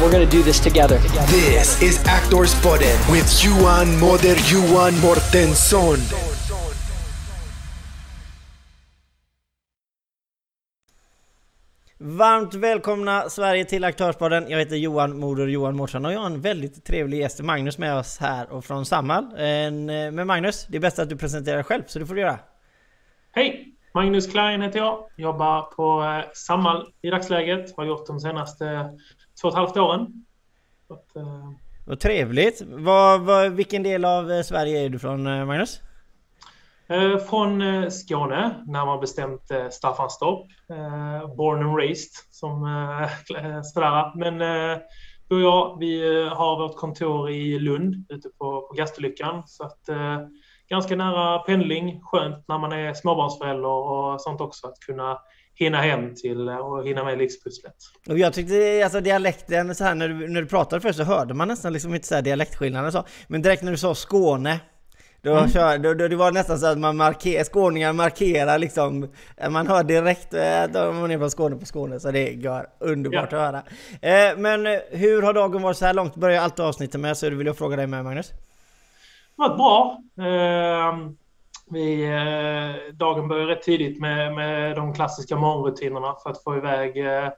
We're going to do this together. This is Actors Podden with Johan Moder Johan Mortensson. Varmt välkomna Sverige till Aktörspodden. Jag heter Johan Moder Johan Mårtsson och jag har en väldigt trevlig gäst, Magnus, med oss här och från Samhall. Men Magnus, det är bäst att du presenterar dig själv, så det får du göra. Hej! Magnus Klein heter jag. Jobbar på eh, Samhall i dagsläget. Har gjort de senaste två och ett halvt åren. Att, uh... Vad trevligt! Var, var, vilken del av eh, Sverige är du från, Magnus? Eh, från eh, Skåne, närmare bestämt eh, Staffanstorp. Born and raised, som sådär. Men du och jag, vi har vårt kontor i Lund, ute på, på Gastolyckan. Så att ganska nära pendling. Skönt när man är småbarnsförälder och sånt också, att kunna hinna hem till och hinna med livspusslet. Och jag tyckte alltså dialekten så här när du, när du pratade först så hörde man nästan liksom inte så här dialektskillnader så. Men direkt när du sa Skåne då, mm. kör, då, då, det var nästan så att man markerar, skåningar markerar liksom, man hör direkt att eh, de är från Skåne på Skåne, så det går underbart ja. att höra. Eh, men eh, hur har dagen varit så här långt? Börjar alltid avsnittet med, så det vill jag fråga dig med Magnus. Det har varit bra. Eh, vi, eh, dagen börjar rätt tidigt med, med de klassiska morgonrutinerna för att få iväg eh,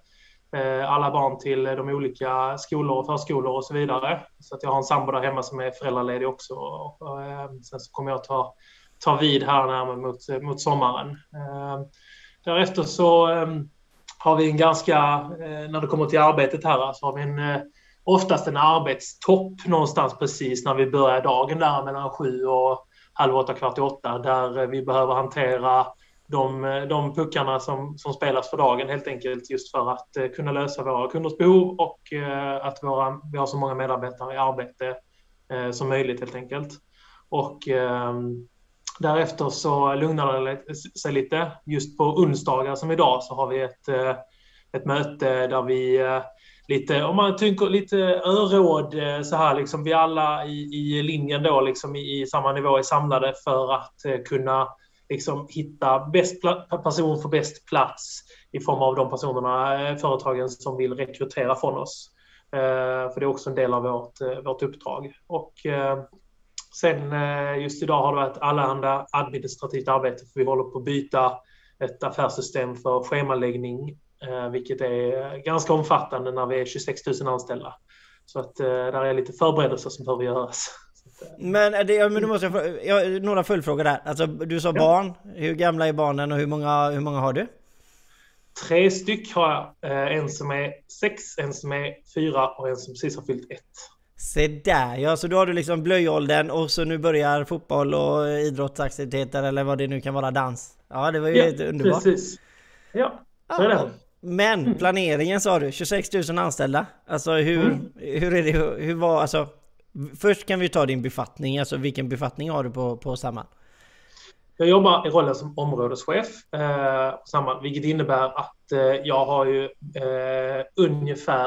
eh, alla barn till de olika skolor och förskolor och så vidare. Så att jag har en sambo där hemma som är föräldraledig också. Och, eh, sen så kommer jag ta, ta vid här närmare mot, mot sommaren. Eh, därefter så eh, har vi en ganska, eh, när det kommer till arbetet här, så har vi en, oftast en arbetstopp någonstans precis när vi börjar dagen där mellan sju och halv åtta, kvart i åtta, där eh, vi behöver hantera de, eh, de puckarna som, som spelas för dagen helt enkelt just för att eh, kunna lösa våra kunders behov och att våra, vi har så många medarbetare i arbete som möjligt helt enkelt. Och ehm, därefter så lugnar det sig lite. Just på onsdagar som idag så har vi ett, ett möte där vi lite, om man tänker lite öråd eh, så här liksom vi alla i, i linjen då liksom i, i samma nivå är samlade för att eh, kunna liksom hitta bäst person för bäst plats i form av de personerna, eh, företagen som vill rekrytera från oss. För det är också en del av vårt, vårt uppdrag. Och sen just idag har det varit allehanda administrativt arbete för vi håller på att byta ett affärssystem för schemaläggning, vilket är ganska omfattande när vi är 26 000 anställda. Så att där är lite förberedelser som behöver göras. Men, är det, men du måste jag, jag, några följdfrågor där. Alltså, du sa ja. barn. Hur gamla är barnen och hur många, hur många har du? Tre styck har jag. Eh, en som är sex, en som är fyra och en som precis har fyllt ett. Se där ja, så då har du liksom blöjåldern och så nu börjar fotboll och idrottsaktiviteter eller vad det nu kan vara, dans. Ja, det var ju ja, underbart. precis. Ja, så är det. Men planeringen sa du, 26 000 anställda. Alltså hur, mm. hur är det, hur var, alltså Först kan vi ta din befattning, alltså vilken befattning har du på, på Samhall? Jag jobbar i rollen som områdeschef eh, på Samhall, vilket innebär att eh, jag har ju eh, ungefär,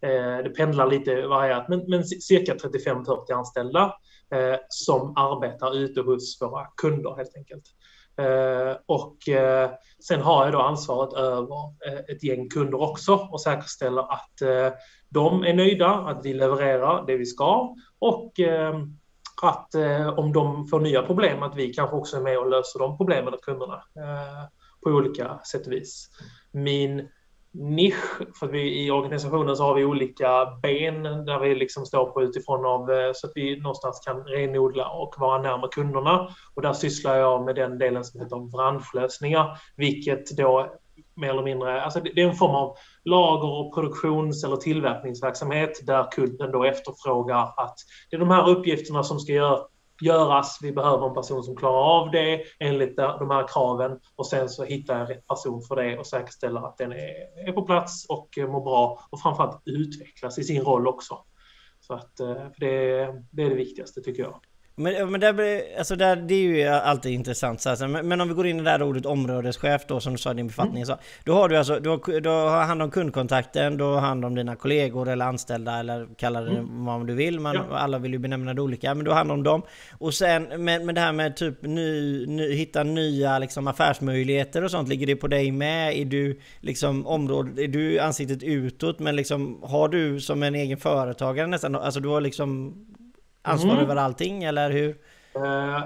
eh, det pendlar lite varierat, men, men cirka 35-40 anställda eh, som arbetar ute hos våra kunder helt enkelt. Eh, och eh, sen har jag då ansvaret över eh, ett gäng kunder också och säkerställer att de är nöjda, att vi levererar det vi ska och att om de får nya problem att vi kanske också är med och löser de problemen åt kunderna på olika sätt och vis. Min nisch, för vi i organisationen så har vi olika ben där vi liksom står på utifrån av eh, så att vi någonstans kan renodla och vara närmare kunderna. Och där sysslar jag med den delen som heter branschlösningar, vilket då mer eller mindre, alltså det är en form av lager och produktions eller tillverkningsverksamhet där kunden då efterfrågar att det är de här uppgifterna som ska göra göras. Vi behöver en person som klarar av det enligt de här kraven och sen så hittar jag rätt person för det och säkerställer att den är, är på plats och eh, mår bra och framförallt utvecklas i sin roll också. Så att eh, det, det är det viktigaste tycker jag. Men, men där, blir- alltså där, det är ju alltid intressant. Så här, men, men om vi går in i det där ordet områdeschef då som du sa i din befattning. Så, då har du alltså du har, du har hand om kundkontakten, du har hand om dina kollegor eller anställda eller kalla det vad du vill. Man, Ja. Alla vill ju benämna det olika. Men du har hand om dem. Och sen men, men det här med typ ny, ny, hitta nya liksom, affärsmöjligheter och sånt. Ligger det på dig med? Är du liksom område, är du ansiktet utåt? Men liksom har du som en egen företagare nästan, alltså du har liksom ansvar Mm. över allting eller hur? Uh,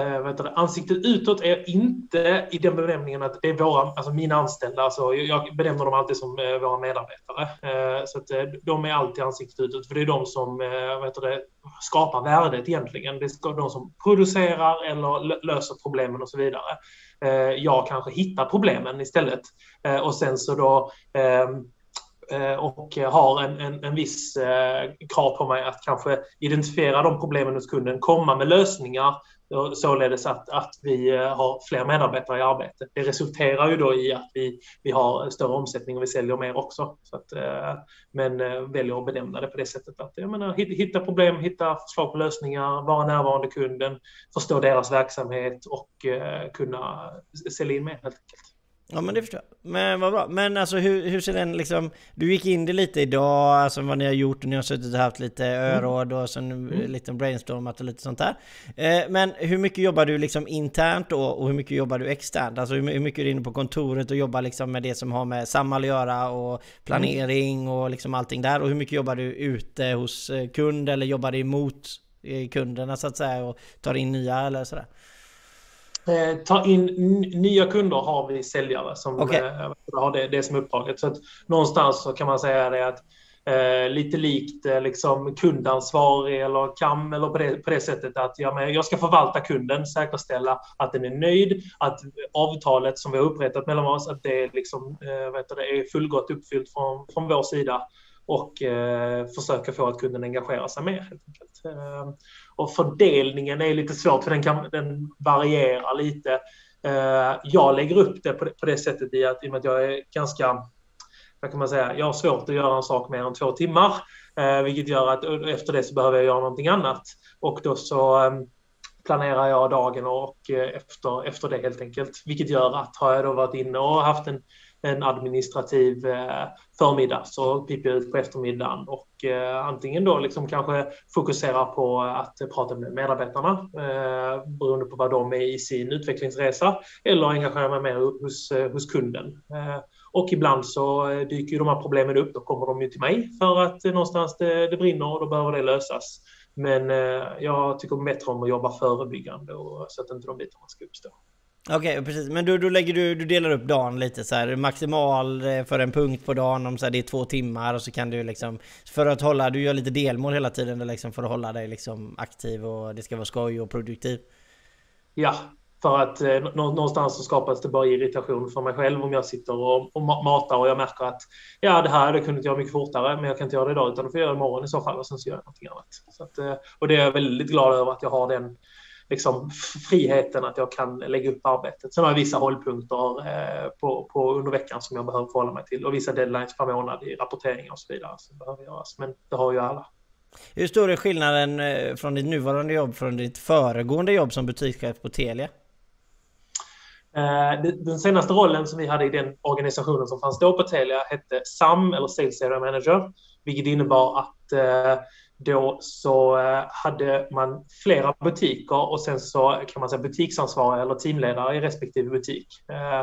uh, det, ansiktet utåt är inte i den benämningen att det är våra, alltså mina anställda. Alltså, jag- benämner dem alltid som eh, våra medarbetare. Eh, så att, eh, de är alltid ansiktet utåt, för det är de som uh, vet det, skapar värdet egentligen. Det är de som producerar eller lö- löser problemen och så vidare. Jag kanske hittar problemen istället. Och sen så då ehm, eh, Eh, och har en, en, en viss eh, krav på mig att kanske identifiera de problemen hos kunden, komma med lösningar således att, att vi eh, har fler medarbetare i arbete. Det resulterar ju då i att vi, vi har större omsättning och vi säljer mer också. Så att, men väljer att benämna det på det sättet att jag menar, hitta problem, hitta förslag på lösningar, vara närvarande kunden, förstå deras verksamhet och kunna sälja in mer helt enkelt. Ja men det förstår jag. Men vad bra. Men alltså hur, hur ser den liksom... Du gick in det lite idag, alltså vad ni har gjort och ni har suttit och haft lite öråd och sen mm. lite brainstormat och lite sånt där. Eh, men hur mycket jobbar du liksom internt då och hur mycket jobbar du externt? Alltså hur hur mycket är du inne på kontoret och jobbar liksom med det som har med Samhall att göra och planering och liksom allting där? Och hur mycket jobbar du ute hos eh, kund eller jobbar du emot eh, kunderna så att säga och tar in nya eller sådär? Eh, ta in nya kunder har vi säljare som Okej. eh, har det, det som uppdraget. Så att någonstans så kan man säga det att eh, lite likt eh, liksom kundansvarig eller KAM eller på det, på det sättet att ja, men jag ska förvalta kunden, säkerställa att den är nöjd, att avtalet som vi har upprättat mellan oss, att det, är liksom, vet du, det är fullgott uppfyllt från, från vår sida och försöka få att kunden engagerar sig mer. Helt enkelt. Och fördelningen är lite svårt för den, kan, den varierar lite. Eh, jag lägger upp det på, det på det sättet i att, i och med att jag är ganska, vad kan man säga, jag har svårt att göra en sak mer än två timmar. Eh, vilket gör att eh, efter det så behöver jag göra någonting annat. Och då så ehm, planerar jag dagen och efter, efter det helt enkelt. Vilket gör att har jag då varit inne och haft en, en administrativ eh, förmiddag så piper jag ut på eftermiddagen och eh, antingen då liksom kanske fokusera på att prata med medarbetarna eh, beroende på vad de är i sin utvecklingsresa eller engagera mig mer hos, eh, hos kunden. Eh, och ibland så eh, dyker ju de här problemen upp, då kommer de ju till mig för att eh, någonstans det, det brinner och då behöver det lösas. Men jag tycker bättre om att jobba förebyggande och, så att inte de bitarna ska uppstå. Okej, precis. Men då, då lägger du, du delar upp dagen lite så här maximal eh, för en punkt på dagen om så här, det är två timmar och så kan du liksom för att hålla, du gör lite delmål hela tiden liksom för att hålla dig liksom aktiv och det ska vara skoj och produktiv. Ja, för att eh, någonstans så skapas det bara irritation för mig själv om jag sitter och, och matar och jag märker att ja, det här hade kunde jag göra mycket fortare, men jag kan inte göra det idag utan det får jag göra imorgon i så fall och sen så gör jag någonting annat. Så att, eh, och det är jag väldigt glad över att jag har den liksom, friheten att jag kan lägga upp arbetet. Sen har jag vissa hållpunkter eh, på, på under veckan som jag behöver förhålla mig till och vissa deadlines per månad i rapporteringar och så vidare som behöver göras. Men det har ju alla. Hur stor är skillnaden eh, från ditt nuvarande jobb från ditt föregående jobb som butikschef på Telia? Eh, Den senaste rollen som vi hade i den organisationen som fanns då på Telia hette SAM, eller Sales Area Manager, vilket innebar att då så eh, hade man flera butiker och sen så kan man säga butiksansvarig eller teamledare i respektive butik. Eh,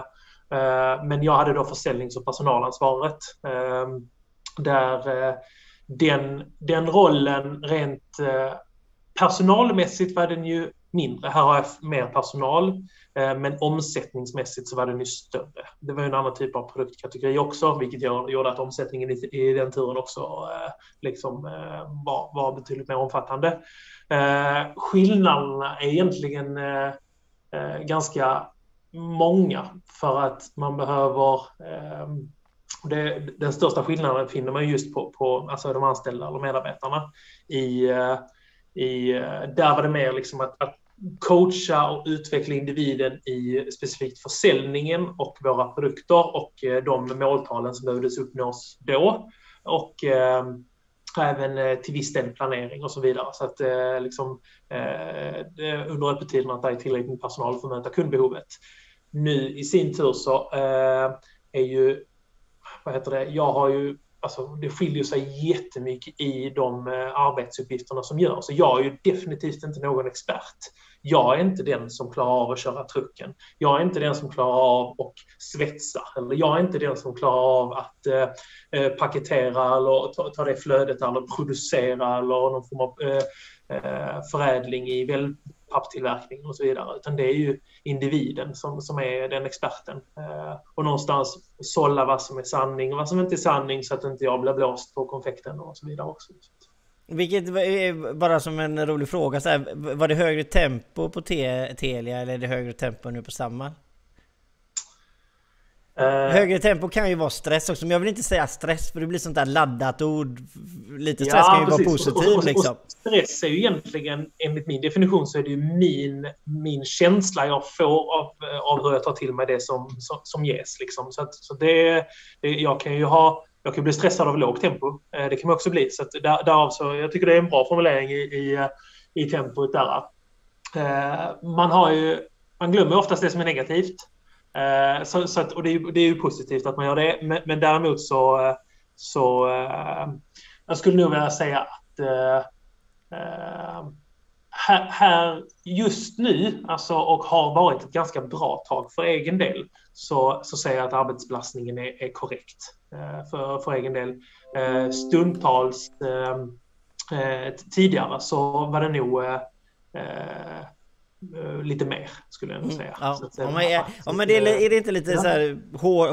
eh, men jag hade då försäljnings och personalansvaret. Ehm, där den, den rollen rent personalmässigt var den ju mindre. Här har jag mer personal. Eh, men omsättningsmässigt så var den ju större. Det var ju en annan typ av produktkategori också, vilket gjorde att omsättningen i, den turen också eh, liksom, eh, var, var betydligt mer omfattande. Skillnaderna är egentligen ganska många för att man behöver ehm, det, den största skillnaden finner man just på, på alltså de anställda eller medarbetarna. I, i, där var det mer liksom att, att coacha och utveckla individen i specifikt försäljningen och våra produkter och eh, de måltalen som behövdes uppnås då. Och eh, även eh, till viss del planering och så vidare. Så att eh, liksom, under öppettiderna att det är tillräckligt med personal för att möta kundbehovet. Nu i sin tur så är ju, vad heter det, jag har ju Alltså, det skiljer sig jättemycket i de eh, arbetsuppgifterna som görs. Så jag är ju definitivt inte någon expert. Jag är inte den som klarar av att köra trucken. Jag är inte den som klarar av att svetsa. Eller jag är inte den som klarar av att eh, eh paketera eller ta, ta, det flödet eller producera eller någon form av eh, eh förädling i papptillverkning och så vidare. Utan det är ju individen som, som är den experten. Eh, och någonstans sålla vad som är sanning och vad som inte är sanning så att inte jag blir blåst på konfekten och så vidare också. Vilket, eh, eh, bara som en rolig fråga, så här, var det högre tempo på Telia eller är det högre tempo nu på Samhall? Uh, högre tempo kan ju vara stress också, men jag vill inte säga stress för det blir sånt där laddat ord. Lite stress ja, kan ju precis. vara positiv och, liksom. Och stress är ju egentligen, enligt min definition, så är det ju min, min känsla jag får av, av hur jag tar till mig det som, som, som ges. Liksom. Så, att, så det, det, jag kan ju ha jag kan bli stressad av lågt tempo. Eh, det kan man också bli. Så där, därav så, jag tycker det är en bra formulering i, i, i tempot där. Eh, man, har ju, man glömmer oftast det som är negativt. Eh, så, så att, och det är, det är ju positivt att man gör det. Men, men däremot så, eh, så eh, jag skulle nog vilja säga att här, här, just nu, alltså, och har varit ett ganska bra tag för egen del, så, så säger jag att arbetsbelastningen är, är korrekt för, för egen del. Stundtals tidigare så var det nog lite mer skulle jag nog mm, säga. Mm, ja. ja, men, är, ja, men det är, är, det inte lite ja. så här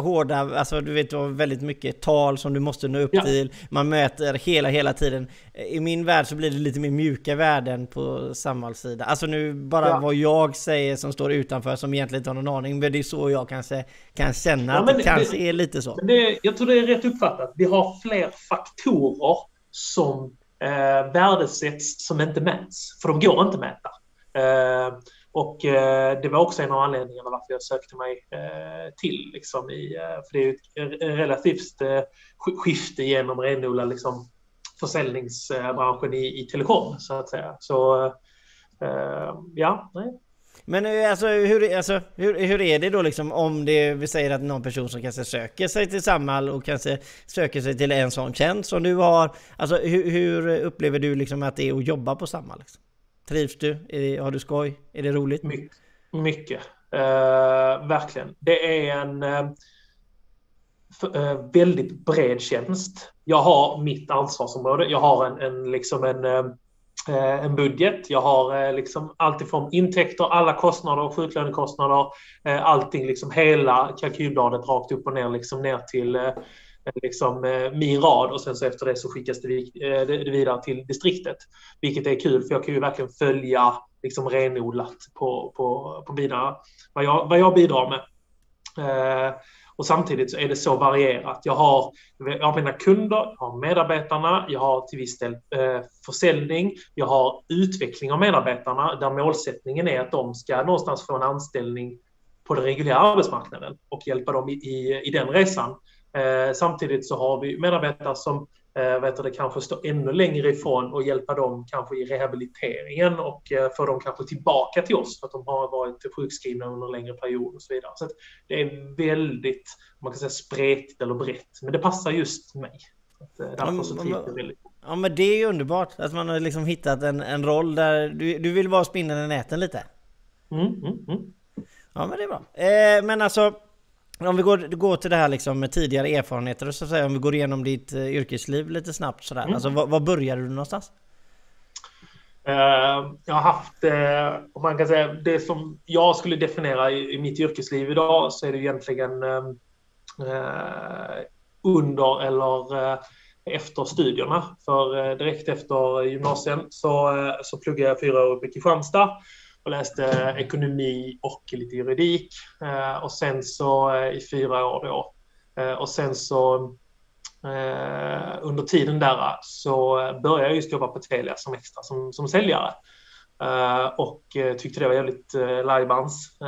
hårda, alltså du vet väldigt mycket tal som du måste nå upp ja. till. Man möter hela, hela tiden. I min värld så blir det lite mer mjuka värden på Samhalls sida. Alltså nu bara ja. vad jag säger som står utanför som egentligen inte har någon aning. Men det är så jag kanske kan känna att det, det kanske är lite så. Det, jag tror det är rätt uppfattat. Vi har fler faktorer som eh, värdesätts som inte mäts. För de går inte att mäta. Eh, och eh, det var också en av anledningarna varför jag sökte mig eh, till. Liksom, i, för det är ju ett relativt skifte genom renodlad liksom, försäljningsbranschen i, i telekom, så att säga. Så ja, nej. Men alltså hur, alltså, hur, hur är det då liksom om det, vi säger att någon person som kanske söker sig till Samhall och kanske söker sig till en sån tjänst som du har. Alltså hur, hur upplever du liksom att det är att jobba på Samhall? Liksom? Trivs du? Det, har du skoj? Är det roligt? My mycket. Uh, verkligen. Det är en uh, väldigt bred tjänst. Jag har mitt ansvarsområde. Jag har en, en, liksom en, uh, en budget. Jag har liksom alltifrån intäkter, alla kostnader, och sjuklönekostnader, allting, liksom hela kalkylbladet rakt upp och ner, liksom ner till liksom, eh, min rad och sen så efter det så skickas eh, det, det vidare till distriktet. Vilket är kul för jag kan ju verkligen följa liksom renodlat på, på, på mina vad, jag, vad jag bidrar med. Eh, och samtidigt så är det så varierat. Jag har, jag har mina kunder, jag har medarbetarna, jag har till viss del eh, försäljning, jag har utveckling av medarbetarna där målsättningen är att de ska någonstans få en anställning på den reguljära arbetsmarknaden och hjälpa dem i, i, i den resan. Eh, samtidigt så har vi medarbetare som eh, vet det, kanske står ännu längre ifrån och hjälpa dem kanske i rehabiliteringen och eh, få dem kanske tillbaka till oss för att de har varit sjukskrivna under en längre period och så vidare. Så det är väldigt, man kan säga spretigt eller brett, men det passar just mig. Att, eh, därför så trivs jag väldigt Ja men det är ju underbart att man har liksom hittat en, en roll där du, du vill vara spindeln i näten lite. Mm, mm, mm. Ja men det är bra. Eh, men alltså om vi går, går till det här liksom med tidigare erfarenheter, så att säga, om vi går igenom ditt uh, yrkesliv lite snabbt sådär. Mm. Alltså var, började du någonstans? Uh, jag har haft, uh, om man kan säga, det som jag skulle definiera i, mitt yrkesliv idag så är det egentligen under eller efter studierna. För direkt efter gymnasien så, så pluggade jag fyra år i Kristianstad och läste ekonomi och lite juridik. Eh, och sen så eh, i fyra år då. Eh, och sen så eh, under tiden där så började jag just jobba på Telia som extra som, som säljare. Eh, och eh, tyckte det var jävligt lajbans.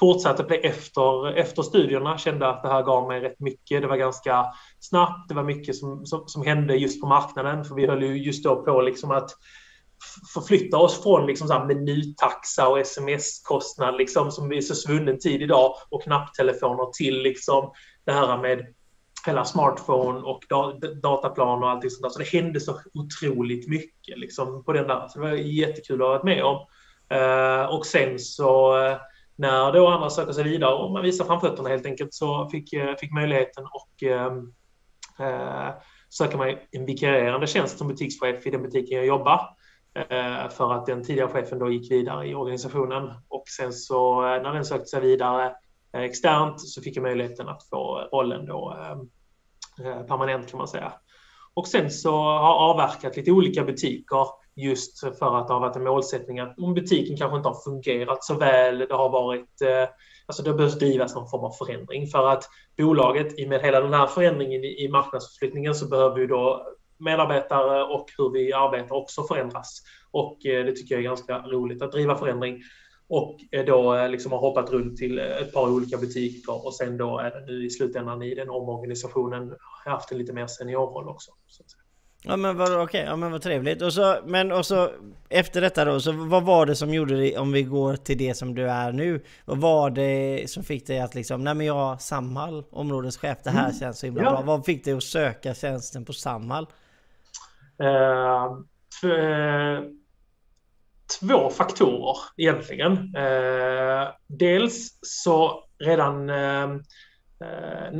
fortsatte på det efter, efter studierna. Kände att det här gav mig rätt mycket. Det var ganska snabbt. Det var mycket som, som, som hände just på marknaden. För vi höll ju just då på liksom att förflytta oss från liksom så menytaxa och sms-kostnad liksom, som är så svunnen tid idag och knapptelefoner till liksom det här med hela smartphone och dataplan och allting sånt där. Så det hände så otroligt mycket liksom, på den där. Så det var jättekul att ha varit med om. Uh, och sen så eh, när då andra söker sig vidare och man visar framfötterna helt enkelt så fick, jag fick möjligheten och ehm, söka mig en vikarierande tjänst som butikschef i den butiken jag jobbar. Eh, för att den tidigare chefen då gick vidare i organisationen och sen så eh, när den sökte sig vidare eh, externt så fick jag möjligheten att få rollen då Eh, permanent kan man säga. Och sen så har avverkat lite olika butiker just för att det har varit en målsättning att om butiken kanske inte har fungerat så väl, det har varit, alltså det behövs drivas någon form av förändring för att bolaget, i och med hela den här förändringen i marknadsförflyttningen så behöver ju då medarbetare och hur vi arbetar också förändras. Och eh, det tycker jag är ganska roligt att driva förändring och då eh, liksom har hoppat runt till ett par olika butiker och sen då är det nu i slutändan i den omorganisationen haft en lite mer seniorroll också. Ja men vad okej, okay, ja men vad trevligt. Och så, men och så efter detta då, så vad var det som gjorde det, om vi går till det som du är nu, vad var det som fick dig att liksom, nej men jag Samhall, områdeschef, det här mm. känns så himla ja. bra. Vad fick dig att söka tjänsten på Samhall? Eh, två faktorer egentligen. Eh, dels så redan eh,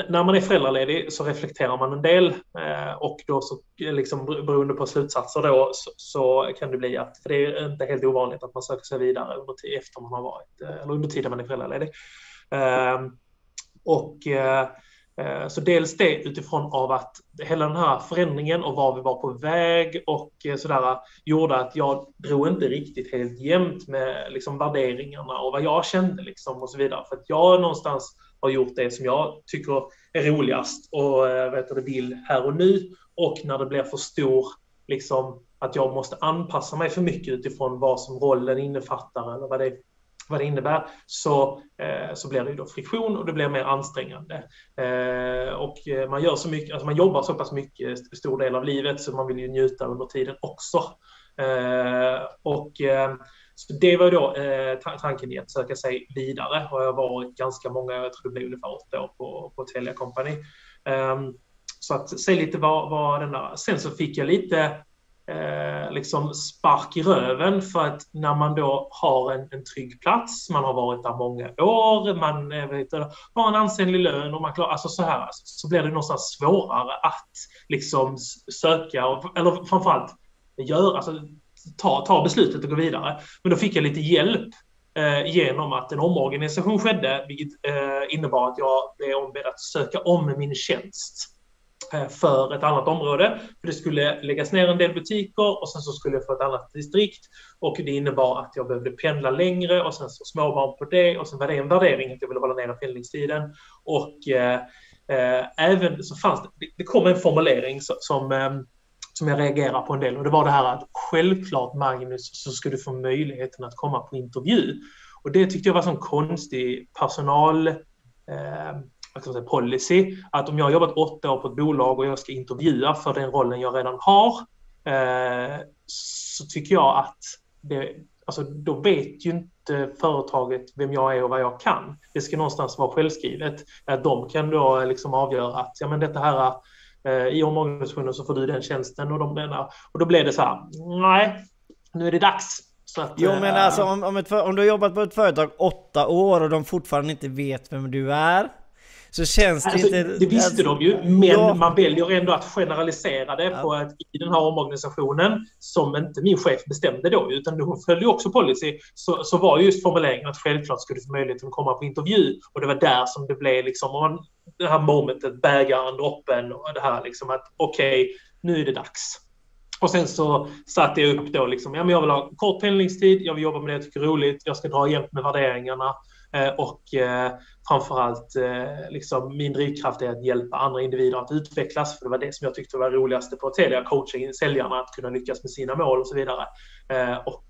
när man är föräldraledig så reflekterar man en del eh, och då så liksom beroende på slutsatser då så, så, kan det bli att, för det är inte helt ovanligt att man söker sig vidare under, efter man har varit, eh, eller under tiden man är föräldraledig. Eh, och Eh, Eh, så dels det utifrån av att hela den här förändringen och var vi var på väg och eh, sådär gjorde att jag drog inte riktigt helt jämnt med liksom värderingarna och vad jag kände liksom och så vidare. För att jag någonstans har gjort det som jag tycker är roligast och eh, vet du, vill här och nu. Och när det blir för stor, liksom att jag måste anpassa mig för mycket utifrån vad som rollen innefattar eller vad det vad det innebär, så, eh, så blir det ju då friktion och det blir mer ansträngande. Eh, och eh, man gör så mycket, alltså man jobbar så pass mycket stor del av livet så man vill ju njuta under tiden också. Och så det var då eh, tanken i att söka sig vidare och jag var varit ganska många, jag tror det blev ungefär åtta år på, på Telia Company. Ehm, så att se lite vad, vad den där, sen så fick jag lite eh, liksom spark i röven för att när man då har en, en trygg plats, man har varit där många år, man eh, vet, har en ansenlig lön och man klarar, alltså så här, alltså, så blir det någonstans svårare att liksom söka, eller framförallt göra, alltså, ta, ta beslutet och gå vidare. Men då fick jag lite hjälp eh, genom att en omorganisation skedde, vilket eh, innebar att jag blev ombedd att söka om min tjänst. För ett annat område. För det skulle läggas ner en del butiker och sen så skulle jag få ett annat distrikt. Och det innebar att jag behövde pendla längre och sen så småbarn på det. Och sen var det en värdering att jag ville hålla ner pendlingstiden. Och eh, eh, även så fanns det, det kom en formulering som, som eh, som jag reagerar på en del och det var det här att självklart Magnus så ska du få möjligheten att komma på intervju. Och det tyckte jag var en konstig personal eh, säga, policy. Att om jag har jobbat åtta år på ett bolag och jag ska intervjua för den rollen jag redan har eh, så tycker jag att det, alltså, då vet ju inte företaget vem jag är och vad jag kan. Det ska någonstans vara självskrivet. Att de kan då liksom avgöra att ja, men detta här eh, i omorganisationen så får du den tjänsten och de denna. Och då blev det så här, nej, nu är det dags. Att, jo men alltså om, om, ett, om du har jobbat på ett företag åtta år och de fortfarande inte vet vem du är så känns det alltså, inte... Det visste de ju, men ja. man väljer ändå att generalisera det ja. på att i den här omorganisationen, som inte min chef bestämde då, utan hon följde också policy, så, så var just formuleringen att självklart skulle du få möjlighet att komma på intervju. Och det var där som det blev liksom, man, det här momentet, bägaren, droppen och det här liksom att okej, okay, nu är det dags. Och sen så satte jag upp då liksom, ja men jag vill ha kort pendlingstid, jag vill jobba med det jag tycker är roligt, jag ska dra jämt med värderingarna. Eh, och eh, framförallt eh, liksom min drivkraft är att hjälpa andra individer att utvecklas. För det var det som jag tyckte var roligaste på Telia, coacha säljarna att kunna lyckas med sina mål och så vidare. Och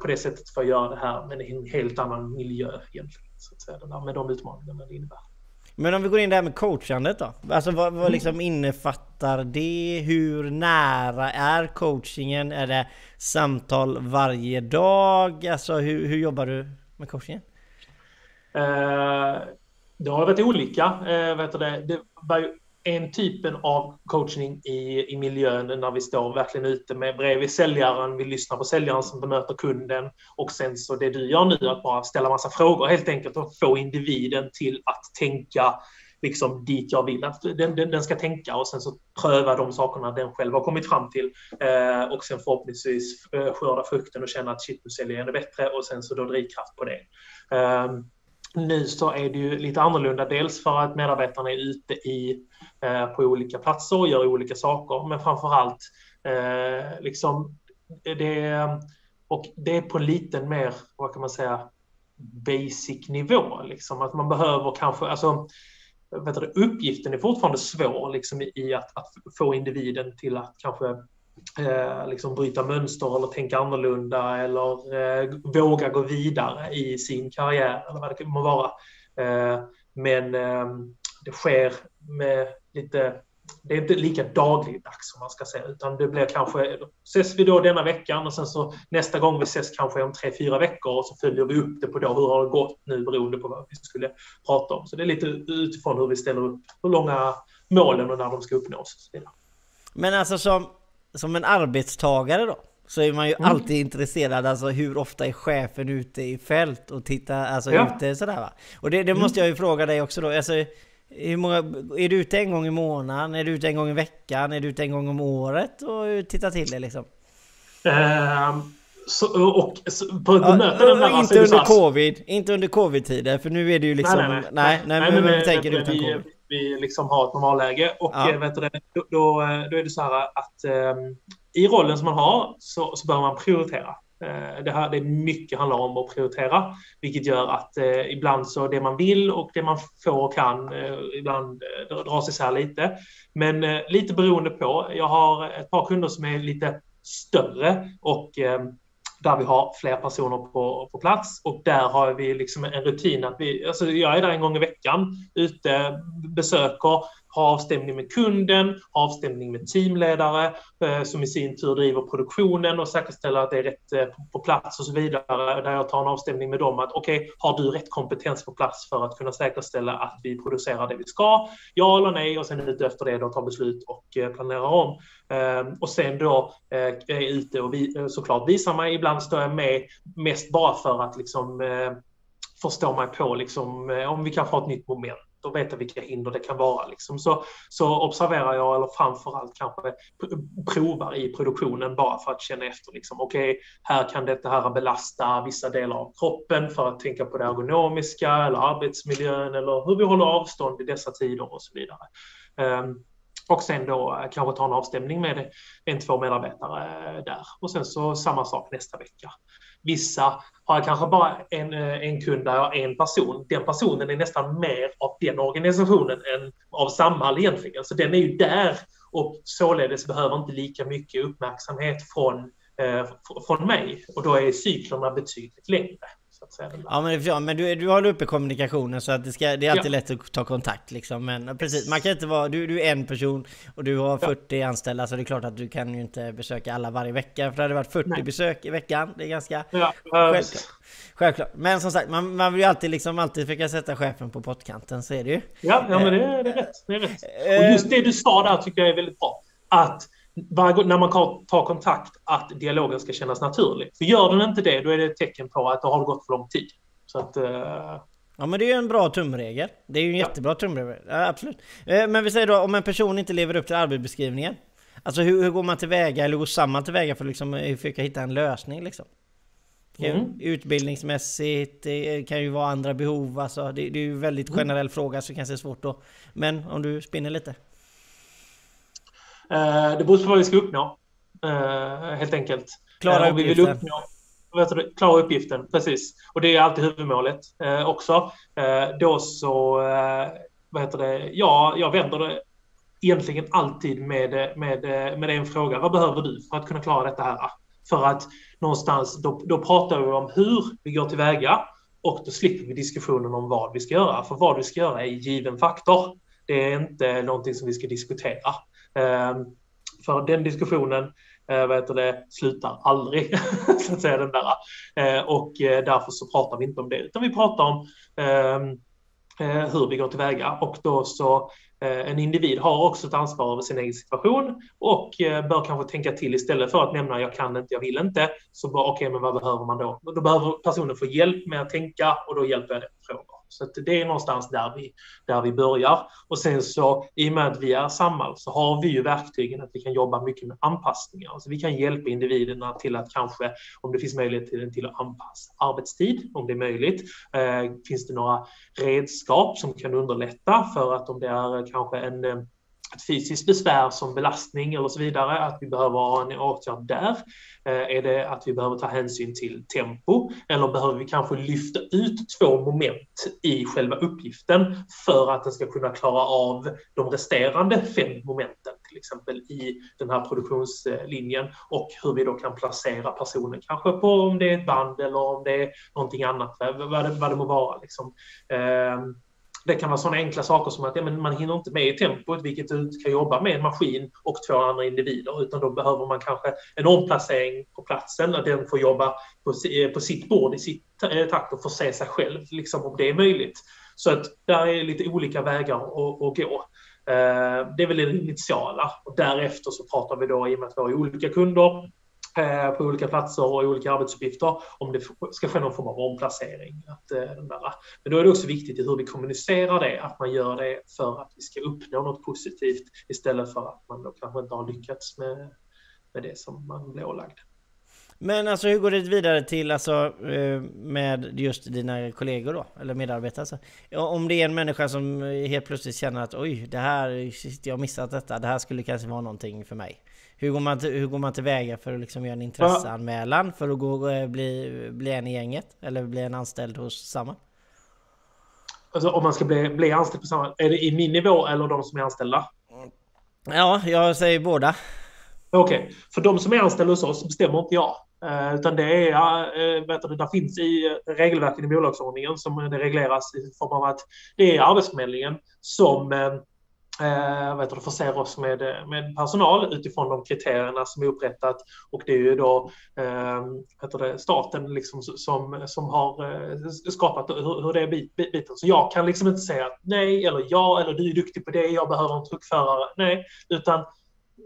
på det sättet får jag göra det här med en helt annan miljö egentligen. Så att säga, med de utmaningarna det innebär. Men om vi går in där med coachandet då? Alltså vad, vad mm. liksom innefattar det? Hur nära är coachingen? Är det samtal varje dag? Alltså hur, hur jobbar du med coachingen? Eh, det har varit olika. Eh, vet du det? det var ju en typen av coachning i, i miljön när vi står verkligen ute med bredvid säljaren, vi lyssnar på säljaren som bemöter kunden och sen så det du gör nu att bara ställa massa frågor helt enkelt och få individen till att tänka liksom dit jag vill att den, den, den, ska tänka och sen så pröva de sakerna den själv har kommit fram till eh, och sen förhoppningsvis eh, skörda frukten och känna att shit nu säljer jag ännu bättre och sen så då drivkraft på det. Eh, nu så är det ju lite annorlunda, dels för att medarbetarna är ute i, eh, på olika platser och gör olika saker, men framför allt eh, liksom det, och det är på en liten mer, vad kan man säga, basic nivå. Liksom. Att man behöver kanske, alltså, vet du, uppgiften är fortfarande svår liksom, i att, att få individen till att kanske eh, liksom bryta mönster eller tänka annorlunda eller eh, våga gå vidare i sin karriär eller vad det må vara. Eh, men eh, det sker med lite det är inte lika dagligdags som man ska säga, utan det blir kanske, ses vi då denna veckan och sen så nästa gång vi ses kanske om tre, fyra veckor och så följer vi upp det på då, hur har det gått nu beroende på vad vi skulle prata om. Så det är lite utifrån hur vi ställer upp, hur långa målen och när de ska uppnås. Men alltså som, som en arbetstagare då? Så är man ju mm. alltid intresserad, alltså hur ofta är chefen ute i fält och tittar, alltså ja. ute sådär va? Och det, det mm. måste jag ju fråga dig också då, alltså hur många, är du ute en gång i månaden? Är du ute en gång i veckan? Är du ute en gång om året och tittar till det liksom? Uh, så, och så, på ja, bemötande där, Inte under covid, inte under covid-tider för nu är det ju liksom... Nej, nej, nej. nej, nej, nej men, men vi tänker utan vi, covid. Vi liksom har ett normalläge och ja. Eh, vet du, då, då, är det så här att um, i rollen som man har så, så bör man prioritera. Eh, det, här, det är mycket handlar om att prioritera, vilket gör att eh, ibland så det man vill och det man får och kan eh, ibland eh, dras isär lite. Men eh, lite beroende på. Jag har ett par kunder som är lite större och eh, där vi har fler personer på, på plats. Och där har vi liksom en rutin att vi, alltså jag är där en gång i veckan, ute, besöker, ha avstämning med kunden, ha avstämning med teamledare eh, som i sin tur driver produktionen och säkerställer att det är rätt eh, på plats och så vidare. Där jag tar en avstämning med dem att okej, okay, har du rätt kompetens på plats för att kunna säkerställa att vi producerar det vi ska? Ja eller nej? Och sen ut efter det då ta beslut och eh, planera om. Ehm, och sen då eh, är jag ute och vi, eh, såklart visar mig. Ibland står jag med mest bara för att liksom eh, förstå mig på liksom, om vi kan få ett nytt moment då vet jag vilka hinder det kan vara. Liksom. Så, så observerar jag, eller framförallt kanske provar i produktionen bara för att känna efter. Liksom, Okej, okay, här kan detta här belasta vissa delar av kroppen för att tänka på det ergonomiska eller arbetsmiljön eller hur vi håller avstånd i dessa tider och så vidare. Um, och sen då eh, kanske ta en avstämning med en, två medarbetare eh, där. Och sen så samma sak nästa vecka. Vissa har jag kanske bara en, eh, en kund där jag har en person. Den personen är nästan mer av den organisationen än av Samhall egentligen. Så den är ju där och således behöver inte lika mycket uppmärksamhet från, eh, från mig. Och då är cyklerna betydligt längre att säga. Ja men, ja, men du, du håller uppe kommunikationen så att det, ska, det är alltid ja. lätt att ta kontakt liksom. Men precis, man kan inte vara, du, du är en person och du har 40 ja. anställda så det är klart att du kan ju inte besöka alla varje vecka. För det hade varit 40 Nej. besök i veckan. Det är ganska ja, självklart. självklart. Men som sagt, man, man vill ju alltid liksom alltid försöka sätta chefen på pottkanten, så är det ju. Ja, ja men det är, det är rätt. Det är rätt. Och just det du sa där tycker jag är väldigt bra. Att varje, när man tar kontakt att dialogen ska kännas naturlig. För gör den inte det, då är det ett tecken på att det har gått för lång tid. Så att, uh... Ja men det är ju en bra tumregel. Det är ju en ja. jättebra tumregel. Ja, absolut. Eh, men vi säger då om en person inte lever upp till arbetsbeskrivningen. Alltså hur, hur går man tillväga eller går samman tillväga för att liksom eh, försöka hitta en lösning liksom? Mm. Utbildningsmässigt, det kan ju vara andra behov, alltså det, det är ju en väldigt mm. generell mm. fråga så det kanske är svårt då. Men om du spinner lite? Eh, det beror på vad vi ska uppnå, eh, helt enkelt. Klara eh, vi vill uppnå klara uppgiften, precis. Och det är alltid huvudmålet också. Då så, vad heter det, ja, jag vänder det egentligen alltid med, med, med en fråga. Vad behöver du för att kunna klara detta här? För att någonstans, då, då pratar vi om hur vi går tillväga och då slipper vi diskussionen om vad vi ska göra. För vad vi ska göra är en given faktor. Det är inte någonting som vi ska diskutera. Ehm, för den diskussionen eh, vad heter det, slutar aldrig, så att säga, den där. Eh, och eh, därför så pratar vi inte om det, utan vi pratar om ehm, eh, hur vi går tillväga. Och då så Eh, en individ har också ett ansvar över sin egen situation och eh, bör kanske tänka till istället för att nämna jag kan inte, jag vill inte. Så okej, okay, men vad behöver man då? Då behöver personen få hjälp med att tänka och då hjälper jag den frågor. Så det är någonstans där vi, där vi börjar. Och sen så i och med att vi är Samhall så har vi ju verktygen att vi kan jobba mycket med anpassningar. Alltså vi kan hjälpa individerna till att kanske, om det finns möjlighet till, till att anpassa arbetstid, om det är möjligt. Eh, finns det några redskap som kan underlätta för att om det är kanske en eh, ett fysiskt besvär som belastning eller så vidare, att vi behöver ha en åtgärd där. Eh, är det att vi behöver ta hänsyn till tempo eller behöver vi kanske lyfta ut två moment i själva uppgiften för att den ska kunna klara av de resterande fem momenten, till exempel i den här produktionslinjen och hur vi då kan placera personen, kanske på om det är ett band eller om det är någonting annat, vad det, vad det må vara. Liksom. Ehm, det kan vara sådana enkla saker som att ja, men man hinner inte med i tempot, vilket du kan jobba med en maskin och två andra individer, utan då behöver man kanske en omplacering på platsen, att den får jobba på, eh, på sitt bord i sitt eh, takt och får se sig själv, liksom, om det är möjligt. Så att där är lite olika vägar att, att gå. Eh, det är väl det initiala och därefter så pratar vi då i och med att vi har olika kunder Eh, på olika platser och olika arbetsuppgifter om det ska ske någon form av omplacering. Att, eh, den där. Men då är det också viktigt i hur vi kommunicerar det, att man gör det för att vi ska uppnå något positivt istället för att man då kanske inte har lyckats med, med det som man blir ålagd. Men alltså hur går det vidare till alltså eh, med just dina kollegor då? Eller medarbetare? Alltså, om det är en människa som helt plötsligt känner att oj, det här, jag har missat detta, det här skulle kanske vara någonting för mig. Hur går man, till, hur går man tillväga för att liksom göra en intresseanmälan för att gå, eh, bli, bli en i gänget? Eller bli en anställd hos Samhall? Alltså om man ska bli, bli anställd på Samhall, är det i min nivå eller de som är anställda? Ja, jag säger båda. Okej, okay. för de som är anställda hos oss bestämmer inte jag. Uh, utan det är, uh, vet du, där finns i regelverket i bolagsordningen som det regleras i form av att det är Arbetsförmedlingen som uh, eh, vet du, förser oss med, med personal utifrån de kriterierna som är upprättat. Och det är ju då eh, vet du, staten liksom som, som har eh, skapat hur, hur det är bit, biten. Så jag kan liksom inte säga nej eller ja eller du är duktig på det, jag behöver en truckförare. Nej, utan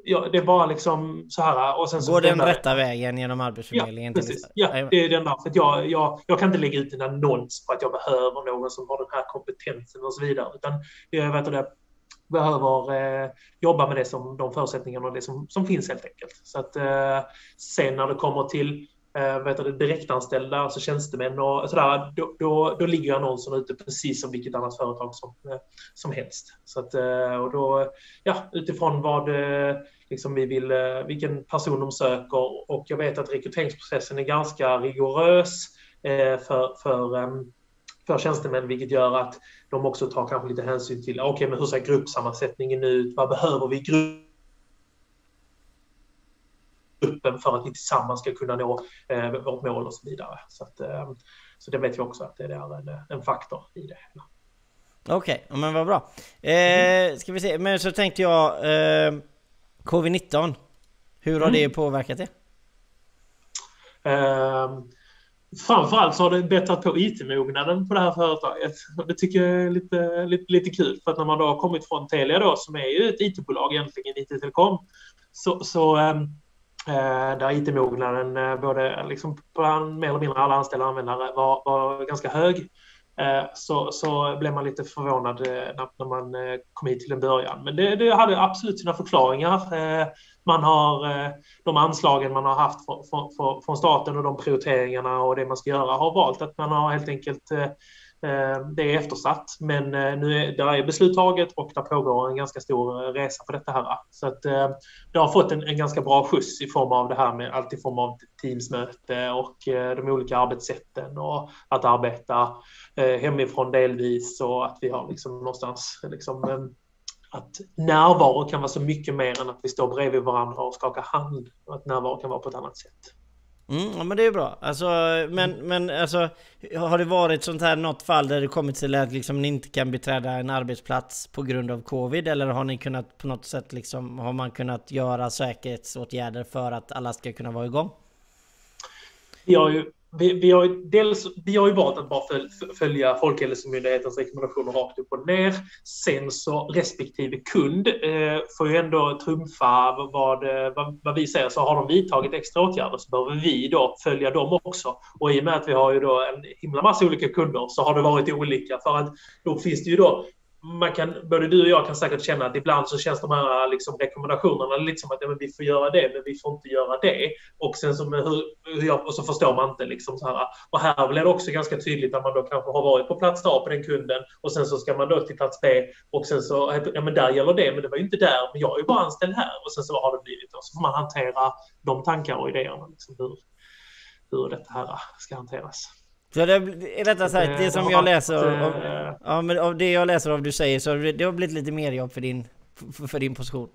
Ja, det är bara liksom så här. Och sen så Går den rätta vägen genom Arbetsförmedlingen? Ja, precis. Ja, det är den där. För jag, jag, jag kan inte lägga ut en annons på att jag behöver någon som har den här kompetensen och så vidare. Utan jag vet det, behöver eh, jobba med det som, de förutsättningarna och det som, som finns helt enkelt. Så att eh, sen när det kommer till eh, vet du, direktanställda, alltså tjänstemän och sådär, då, då, då ligger annonsen ute precis som vilket annat företag som, eh, som helst. Så att, eh, och då, ja, utifrån vad eh, liksom vi vill, eh, vilken person de söker och jag vet att rekryteringsprocessen är ganska rigorös eh, för, för ehm, för tjänstemän, vilket gör att de också tar kanske lite hänsyn till, okej, okay, men hur ser gruppsammansättningen ut? Vad behöver vi i gruppen för att vi tillsammans ska kunna nå eh, vårt mål och så vidare. Så, att, eh, så det vet vi också att det är en, en faktor i det hela. Okej, okay, men vad bra. Eh, ska vi se, men så tänkte jag eh, Covid-19. Hur har mm. det påverkat det? Eh, framförallt så har det bättrat på IT-mognaden på det här företaget. Det tycker jag är lite, lite, lite kul för att när man då har kommit från Telia då som är ju ett IT-bolag egentligen, IT-telekom, så, så äh, där IT-mognaden eh, både liksom bland mer eller mindre alla anställda användare var, var ganska hög. Eh, så, så blev man lite förvånad när, när man kom hit till en början. Men det, det hade absolut sina förklaringar man har eh, de anslagen man har haft från, från, från staten och de prioriteringarna och det man ska göra har valt att man har helt enkelt eh, eh, det är eftersatt, men nu är, där är beslut taget och det pågår en ganska stor resa på detta här. Så att det har fått en, en ganska bra skjuts i form av det här med allt i form av Teamsmöte och de olika arbetssätten och att arbeta hemifrån delvis och att vi har liksom någonstans liksom, att närvaro kan vara så mycket mer än att vi står bredvid varandra och skakar hand. Och att närvaro kan vara på ett annat sätt. Mm, ja men det är bra. Alltså, men, mm. men alltså, har det varit sånt här något fall där det kommit till att liksom, ni inte kan beträda en arbetsplats på grund av covid? Eller har ni kunnat på något sätt liksom, har man kunnat göra säkerhetsåtgärder för att alla ska kunna vara igång? Vi har ju vi, vi, har ju, dels, vi har ju valt att bara följa Folkhälsomyndighetens rekommendationer rakt upp och ner. Sen så respektive kund eh, får ju ändå trumfa vad, eh, vad, vad, vi säger. Så har de vidtagit extra åtgärder så behöver vi då följa dem också. Och i och med att vi har ju då en himla massa olika kunder så har det varit olika. För att då finns det ju då man kan, både du och jag kan säkert känna att ibland så känns de här liksom, rekommendationerna lite som att ja, men vi får göra det, men vi får inte göra det. Och sen så, hur, hur jag, och så förstår man inte. Liksom, så här. Och här blir det också ganska tydligt att man då kanske har varit på plats A på den kunden och sen så ska man då till plats B och sen så, ja men där gäller det, men det var ju inte där, men jag är ju bara anställd här. Och sen så har det blivit då. Så får man hantera de tankar och idéerna, liksom, hur, hur detta här ska hanteras. Så det, rättare sagt, det som jag läser av, ja, men av det jag läser av du säger så det har blivit lite mer jobb för din, för, för din position.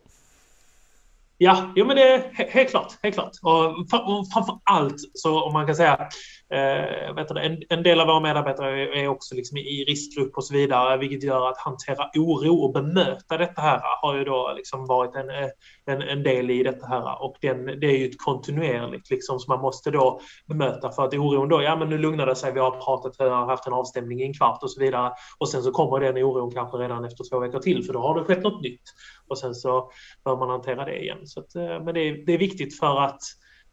Ja, jo, men det är helt klart. Helt klart. Och, framför allt så om man kan säga Eh, vet du, en, en, del av våra medarbetare är också liksom i riskgrupp och så vidare, vilket gör att hantera oro och bemöta detta här har ju då liksom varit en, en, en del i detta här. Och den, det är ju ett kontinuerligt liksom, som man måste då bemöta för att oron då, ja men nu lugnar det sig, vi har pratat, vi har haft en avstämning i en kvart och så vidare. Och sen så kommer den oron kanske redan efter två veckor till, för då har det skett något nytt. Och sen så bör man hantera det igen. Så att, eh, men det är, det är viktigt för att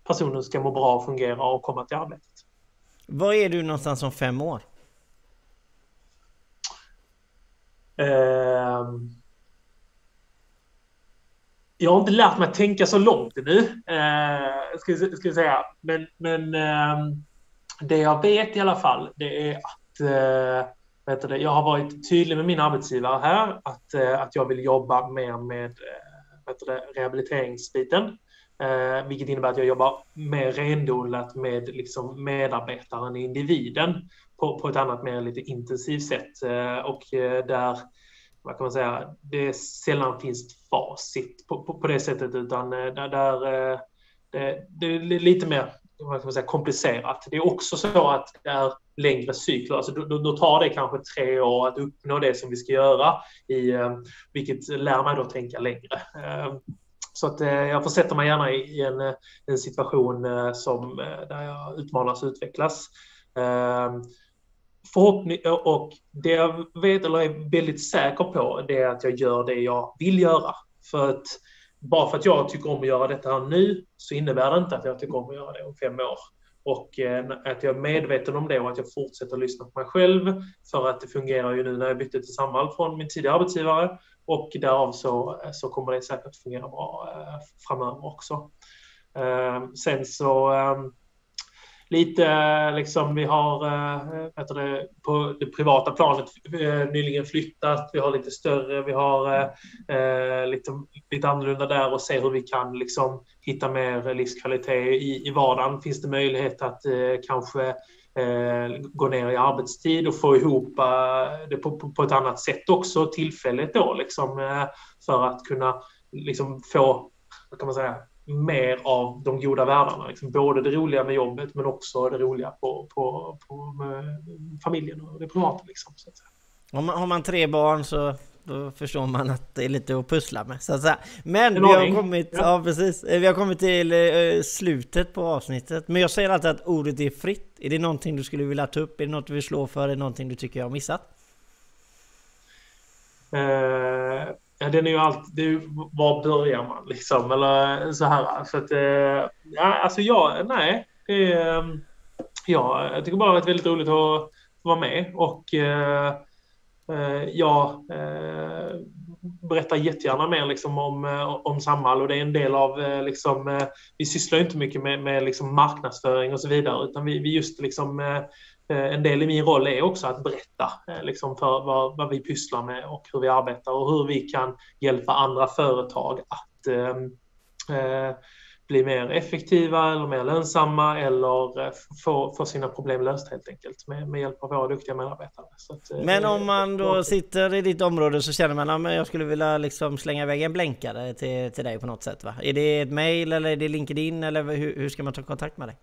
personen ska må bra, fungera och komma till arbetet. Var är du någonstans om fem år? Uh, jag har inte lärt mig att tänka så långt nu, eh, ska, ska jag säga. Men, men eh, det jag vet i alla fall, det är att eh, vet du, jag har varit tydlig med min arbetsgivare här att, eh, att jag vill jobba mer med eh, vet du, rehabiliteringsbiten. Eh, vilket innebär att jag jobbar mer renodlat med liksom medarbetaren, individen, på, på ett annat mer lite intensivt sätt. Eh, och eh, där, vad kan man säga, det sällan finns facit på, på, på det sättet, utan eh, där, där eh, det, det, är lite mer vad man säga, komplicerat. Det är också så att det är längre cykler, alltså då, då, tar det kanske tre år att uppnå det som vi ska göra, i, eh, vilket lär mig då tänka längre. Så att jag försätter mig gärna i en, en situation som, där jag utmanas och utvecklas. Förhoppning, och det jag vet eller är väldigt säker på det är att jag gör det jag vill göra. För att bara för att jag tycker om att göra detta här nu så innebär det inte att jag tycker om att göra det om fem år. Och eh, att jag är medveten om det och att jag fortsätter lyssna på mig själv. För att det fungerar ju nu när jag bytte till Samhall från min tidigare arbetsgivare. Och därav så, eh, så kommer det säkert fungera bra eh, framöver också. Ehm, sen så ehm, lite eh, liksom vi har eh, vet du, på det privata planet eh, nyligen flyttat. Vi har lite större, vi har lite, lite annorlunda där och ser hur vi kan liksom hitta mer livskvalitet i, i vardagen. Finns det möjlighet att kanske eh, gå ner i arbetstid och få ihop eh, det på, på, på, ett annat sätt också tillfälligt då liksom för att kunna liksom få, vad kan man säga, mer av de goda världarna. Liksom både det roliga med jobbet men också det roliga på, på, på familjen och det privata. Liksom, så. Om man, har man tre barn så då förstår man att det är lite att pussla med så att säga. Men vi har kommit, ja. ja. precis, vi har kommit till eh, slutet på avsnittet. Men jag säger alltid att ordet är fritt. Är det någonting du skulle vilja ta upp? Är det något du vill slå för? Är det någonting du tycker jag har missat? Uh, ja, den är ju allt... var börjar man liksom? Eller eh, så här. Så att, eh, ja, alltså jag, nej. Det, ehm, ja, jag tycker bara det har varit väldigt roligt att vara med och Eh, jag eh, eh berättar jättegärna mer liksom om, om Samhall och det är en del av, liksom, vi sysslar inte mycket med, med liksom marknadsföring och så vidare utan vi, vi just liksom en del i min roll är också att berätta liksom för vad, vad vi pysslar med och hur vi arbetar och hur vi kan hjälpa andra företag att eh, bli mer effektiva eller mer lönsamma eller eh, få, få sina problem lösta helt enkelt med, med hjälp av våra duktiga medarbetare. Att, eh, men om man då sitter i ditt område så känner man att jag skulle vilja liksom slänga iväg en blänkare till, till dig på något sätt va? Är det ett mail eller är det LinkedIn eller hur, hur ska man ta kontakt med dig?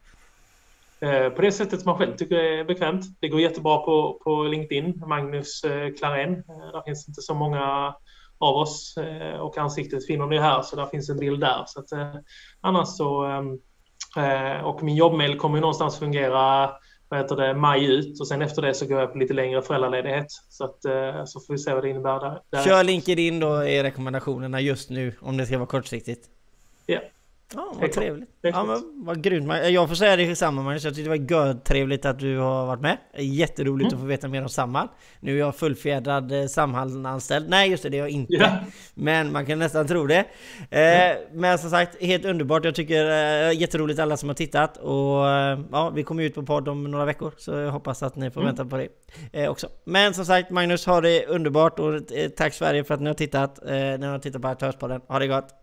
Eh, på det sättet som man själv tycker är bekvämt. Det går jättebra på, på LinkedIn, Magnus Klarén. Där finns inte så många av oss eh, och ansiktet finner ni här så där finns en bild där. Så att, eh, annars så eh, och min jobbmail kommer ju någonstans fungera vad heter det, maj ut och sen efter det så går jag på lite längre föräldraledighet. Så, att, så får vi se vad det innebär där. där. Kör LinkedIn då är rekommendationerna just nu om det ska vara kortsiktigt. Ja, Ja, vad trevligt. Ja, men vad grymt. Jag får säga det detsamma Magnus. Jag tyckte det var gött trevligt att du har varit med. Jätteroligt mm. att få veta mer om Samhall. Nu är jag fullfjädrad eh, Samhall-anställd. Nej, just det, det är jag inte. Yeah. Men man kan nästan tro det. Mm. Men som sagt, helt underbart. Jag tycker eh, jätteroligt alla som har tittat. Och ja, vi kommer ut på podd om några veckor. Så jag hoppas att ni får mm. vänta på det också. Men som sagt, Magnus, ha det underbart. Och tack Sverige för att ni har tittat. Ni har tittat på Aktörspodden. Ha det gott.